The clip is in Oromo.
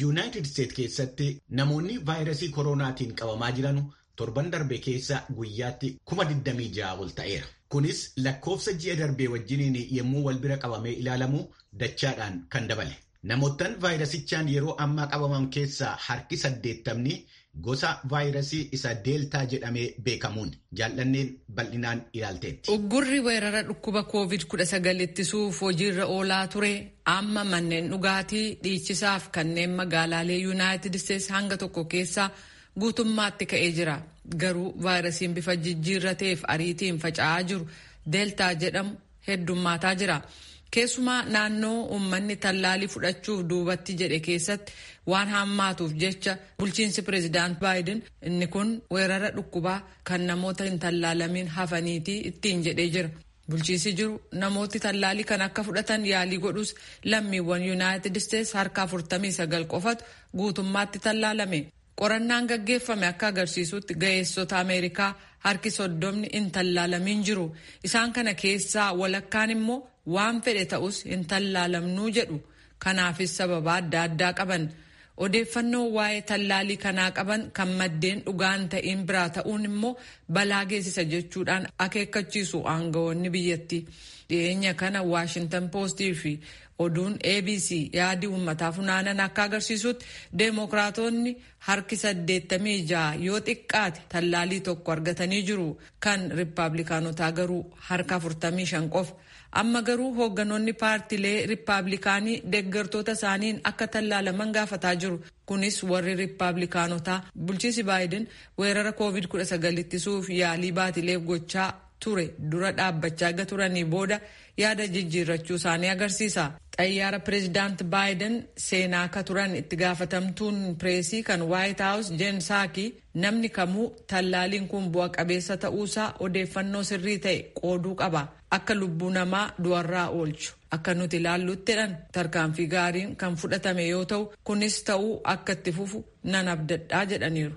yuunaayitid isteet keessatti namoonni vaayirasii koronaatiin qabamaa jiran torban darbe keessa guyyaatti kuma 26 ol ta'eera. Kunis lakkoofsa ji'a darbee wajjiniin yommuu wal bira qabamee ilaalamu dachaadhaan kan dabale. Namoottan vaayirasichaan yeroo ammaa qabaman keessaa harki saddeettamni gosa vaayirasii isa deeltaa jedhamee beekamuun jaallanneen bal'inaan ilaalteetti. Uggurri weerara dhukkuba COVID-19 ittisuuf hojiirra oolaa ture amma manneen dhugaatii dhiichisaaf kanneen magaalaalee Yuunaayitid Isteetsi hanga tokko keessaa guutummaatti ka'ee jira. Garuu vaayirasiin bifa jijjiirrateef ariitiin faca'aa jiru deeltaa jedhamu heddummaataa jira. Keessumaa naannoo uummanni tallaalii fudhachuuf duubatti jedhe keessatti waan hammaatuuf jecha bulchiinsi pireezidaant baayiden inni kun weerara dhukkubaa kan namoota hin tallaalamiin hafaniitii ittiin jedhee jira. Bulchiinsi jiru namooti tallaalii kan akka fudhatan yaalii godhus lammiiwwan yuunaayitid isteetsi harka 49 qofatu guutummaatti tallaalame. Qorannaan gaggeeffame akka agarsiisutti ga'eessota Ameerikaa harki soddomni hin tallaalamiin jiru. Isaan kana keessaa walakkaan immoo waan fedhe ta'us hin tallaalamnuu jedhu. Kanaafis sababa adda addaa qaban. Odeeffannoo waa'ee tallaalii kanaa qaban kan maddeen dhugaan ta'in biraa ta'uun immoo balaa geessisa jechuudhaan akeekkachiisu aangawoonni biyyattii. Dhiyeenya kana Waashintan Poostii fi oduun ABC yaadii uummataa funaanan akka agarsiisutti deemokiraatonni harki 86 yoo xiqqaate tallaalii tokko argatanii jiru kan riippaabilikaanotaa garuu harka 45 qofa. Amma garuu hoogganoonni paartilee riippaabilikaanii deeggartoota isaaniin akka tallaalaman gaafataa jiru. Kunis warri riippaabilikaanotaa bulchiinsi baayiden weerara COVID-19 ittisuuf yaalii baatileef gochaa ture dura dhaabbachaa ga turanii booda yaada jijjiirrachuu isaanii agarsiisa. Xayyaara pireezidaant baayiden seenaa akka turan itti gaafatamtuun pireesii kan waayit haawus jeen saakii namni kamuu tallaaliin kun bu'a qabeessa ta'uusaa odeeffannoo sirrii ta'e qooduu qaba. Akka lubbuu namaa du'arraa oolchu. Akka nuti ilaallutti jedhan tarkaanfii gaariin kan fudhatame yoo ta'u kunis ta'uu akka itti fufu nan abdadhaa jedhaniiru.